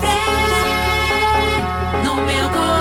sempre no meu coração.